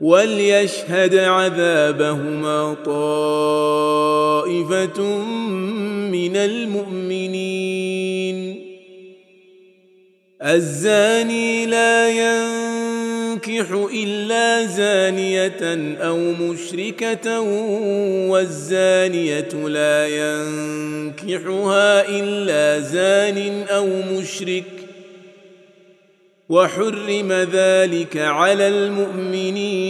وليشهد عذابهما طائفة من المؤمنين. الزاني لا ينكح إلا زانية أو مشركة والزانية لا ينكحها إلا زان أو مشرك. وحرم ذلك على المؤمنين.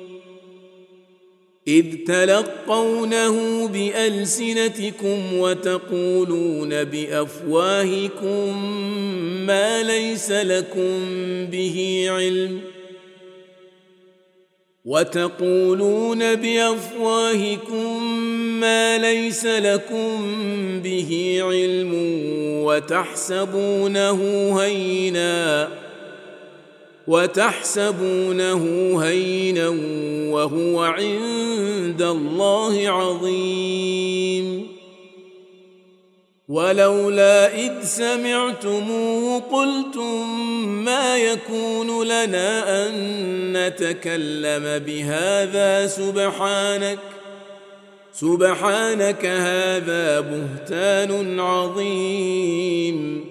إذ تلقونه بألسنتكم وتقولون بأفواهكم ما ليس لكم به علم وتقولون بأفواهكم ما ليس لكم به علم وتحسبونه هينا وتحسبونه هينا وهو عند الله عظيم. ولولا إذ سمعتموه قلتم ما يكون لنا أن نتكلم بهذا سبحانك سبحانك هذا بهتان عظيم.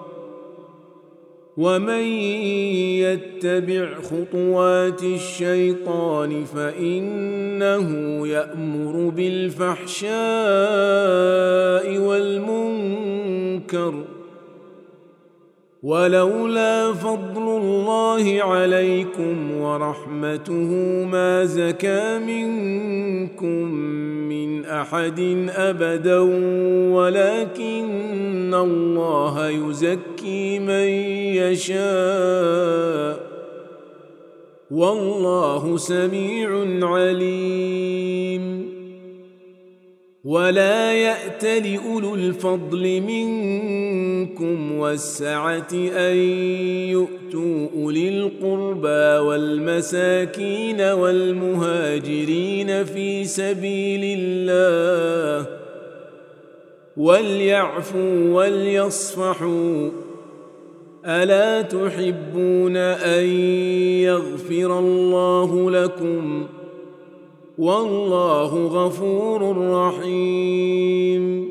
ومن يتبع خطوات الشيطان فإنه يأمر بالفحشاء والمنكر ولولا فضل الله عليكم ورحمته ما زكى منكم من أحد أبدا ولكن الله يزكي من يشاء. والله سميع عليم. ولا يات لاولو الفضل منكم والسعة أن يؤتوا أولي القربى والمساكين والمهاجرين في سبيل الله وليعفوا وليصفحوا. ألا تحبون أن يغفر الله لكم ۖ؟ والله غفور رحيم.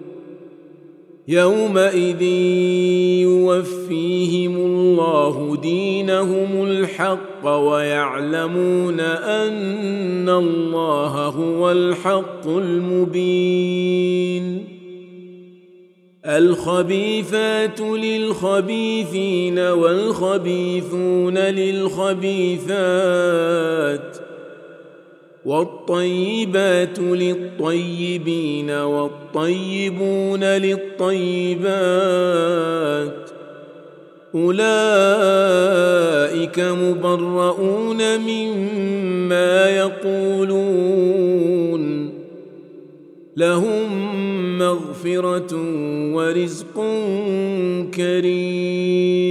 يومئذ يوفيهم الله دينهم الحق ويعلمون ان الله هو الحق المبين الخبيثات للخبيثين والخبيثون للخبيثات والطيبات للطيبين والطيبون للطيبات. أولئك مبرؤون مما يقولون. لهم مغفرة ورزق كريم.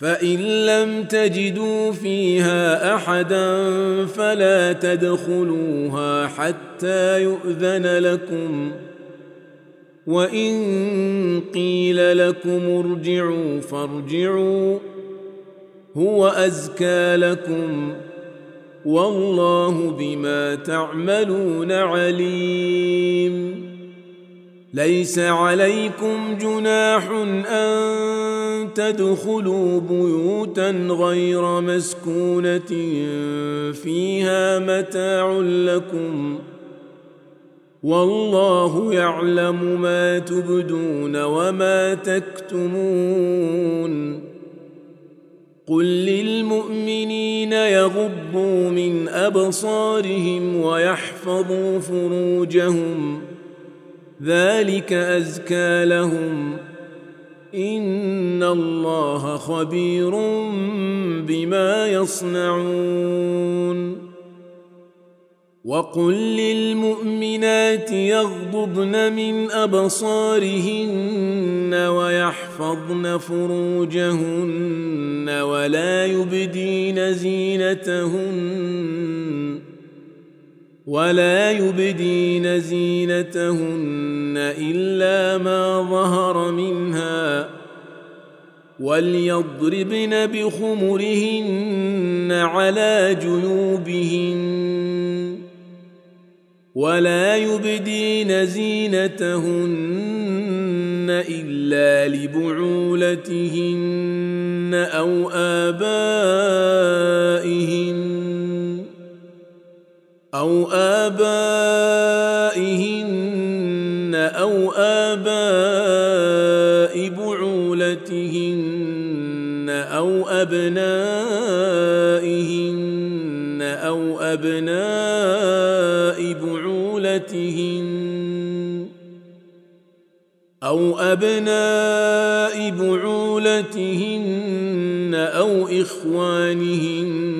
فإن لم تجدوا فيها أحدا فلا تدخلوها حتى يؤذن لكم. وإن قيل لكم ارجعوا فارجعوا هو أزكى لكم. والله بما تعملون عليم. ليس عليكم جناح أن تدخلوا بيوتا غير مسكونة فيها متاع لكم والله يعلم ما تبدون وما تكتمون قل للمؤمنين يغضوا من أبصارهم ويحفظوا فروجهم ذلك أزكى لهم ان الله خبير بما يصنعون وقل للمؤمنات يغضضن من ابصارهن ويحفظن فروجهن ولا يبدين زينتهن ولا يبدين زينتهن إلا ما ظهر منها وليضربن بخمرهن على جنوبهن ولا يبدين زينتهن إلا لبعولتهن أو آبائهن أو آبائهن أو آباء بعولتهن أو أبنائهن أو أبناء بعولتهن أو أبناء بعولتهن أو إخوانهن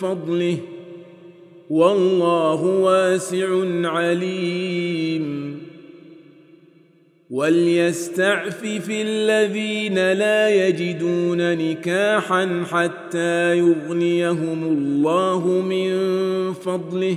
فضله والله واسع عليم. وليستعفف الذين لا يجدون نكاحا حتى يغنيهم الله من فضله.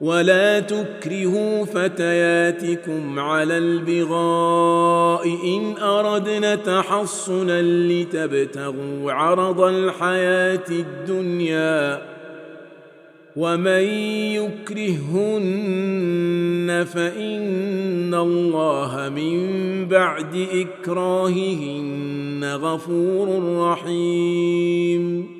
ولا تكرهوا فتياتكم على البغاء إن اردن تحصنا لتبتغوا عرض الحياة الدنيا ومن يكرههن فإن الله من بعد إكراههن غفور رحيم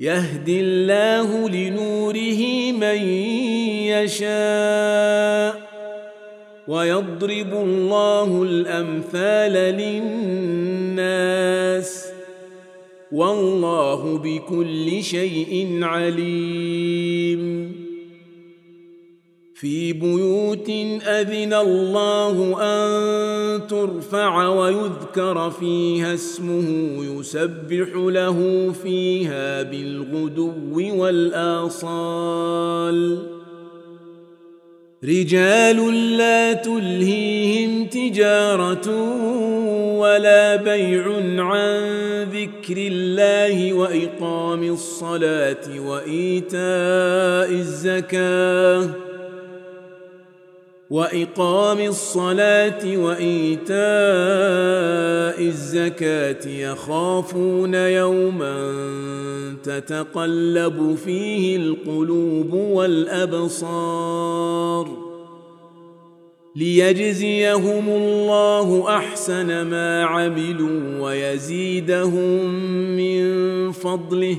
يهدي الله لنوره من يشاء ويضرب الله الأمثال للناس والله بكل شيء عليم في بيوت أذن الله أن ترفع ويذكر فيها اسمه يسبح له فيها بالغدو والآصال. رجال لا تلهيهم تجارة ولا بيع عن ذكر الله وإقام الصلاة وإيتاء الزكاة. وإقام الصلاة وإيتاء الزكاة يخافون يوما تتقلب فيه القلوب والأبصار ليجزيهم الله أحسن ما عملوا ويزيدهم من فضله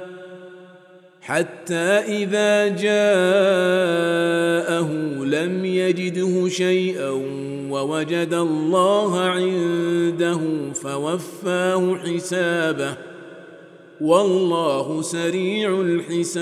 حتى إذا جاءه لم يجده شيئا ووجد الله عنده فوفاه حسابه. والله سريع الحساب.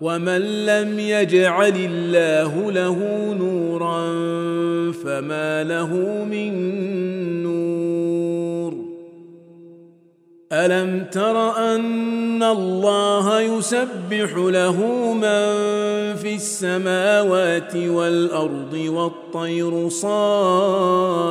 ومن لم يجعل الله له نورا فما له من نور الم تر ان الله يسبح له من في السماوات والارض والطير صافات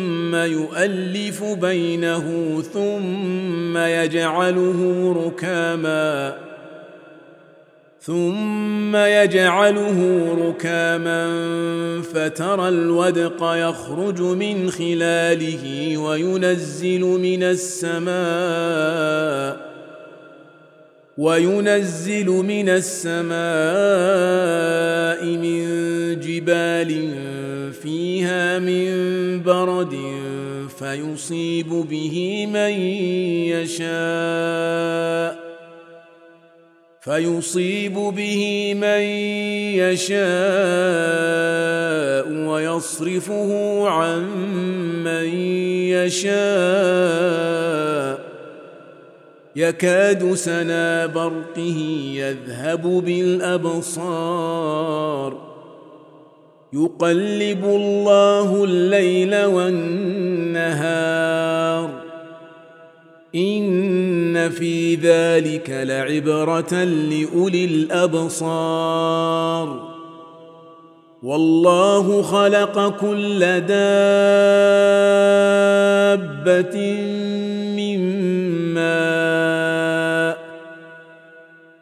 ثم يؤلف بينه ثم يجعله ركاما. ثم يجعله ركاما فترى الودق يخرج من خلاله وينزل من السماء وينزل من السماء من جبال فيها من برد فيصيب به من يشاء فيصيب به من يشاء ويصرفه عن من يشاء يكاد سنا برقه يذهب بالأبصار يقلب الله الليل والنهار. إن في ذلك لعبرة لأولي الأبصار. والله خلق كل دابة من ماء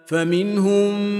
فمنهم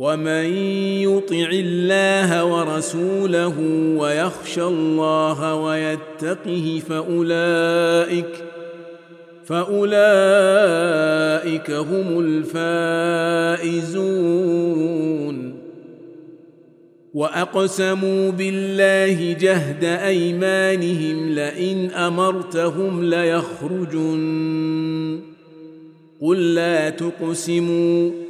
ومن يطع الله ورسوله ويخشى الله ويتقه فاولئك فاولئك هم الفائزون واقسموا بالله جهد ايمانهم لئن امرتهم ليخرجن قل لا تقسموا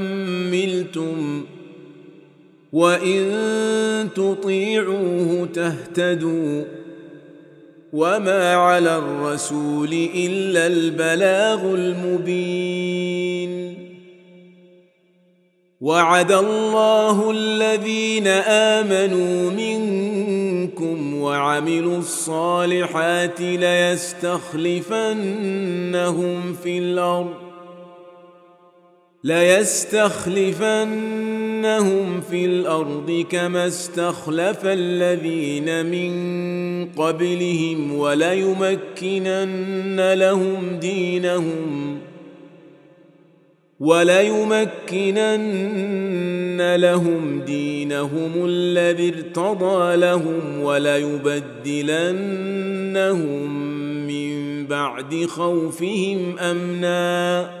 حملتم وإن تطيعوه تهتدوا وما على الرسول إلا البلاغ المبين. وعد الله الذين آمنوا منكم وعملوا الصالحات ليستخلفنهم في الأرض ليستخلفنهم في الأرض كما استخلف الذين من قبلهم وليمكنن لهم دينهم وليمكنن لهم دينهم الذي ارتضى لهم وليبدلنهم من بعد خوفهم امنا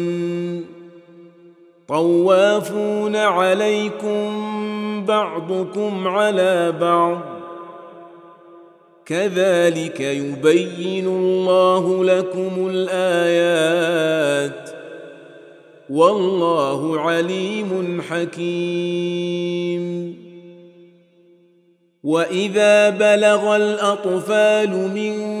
طوافون عليكم بعضكم على بعض. كذلك يبين الله لكم الآيات. والله عليم حكيم. وإذا بلغ الأطفال منكم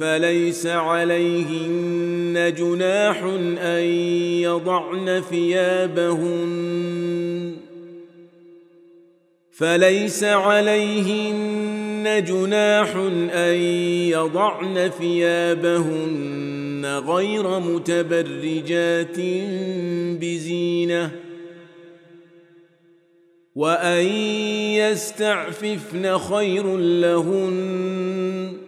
فليس عليهن جناح أن يضعن ثيابهن. فليس عليهن جناح أن يضعن ثيابهن غير متبرجات بزينة. وأن يستعففن خير لهن.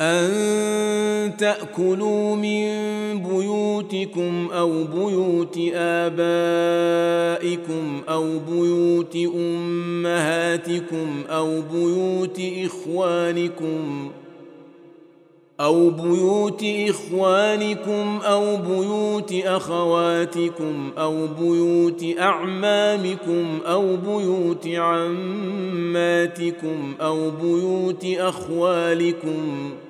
أن تأكلوا من بيوتكم أو بيوت آبائكم أو بيوت أمهاتكم أو بيوت إخوانكم أو بيوت إخوانكم أو بيوت أخواتكم أو بيوت أعمامكم أو بيوت عماتكم أو بيوت أخوالكم ۖ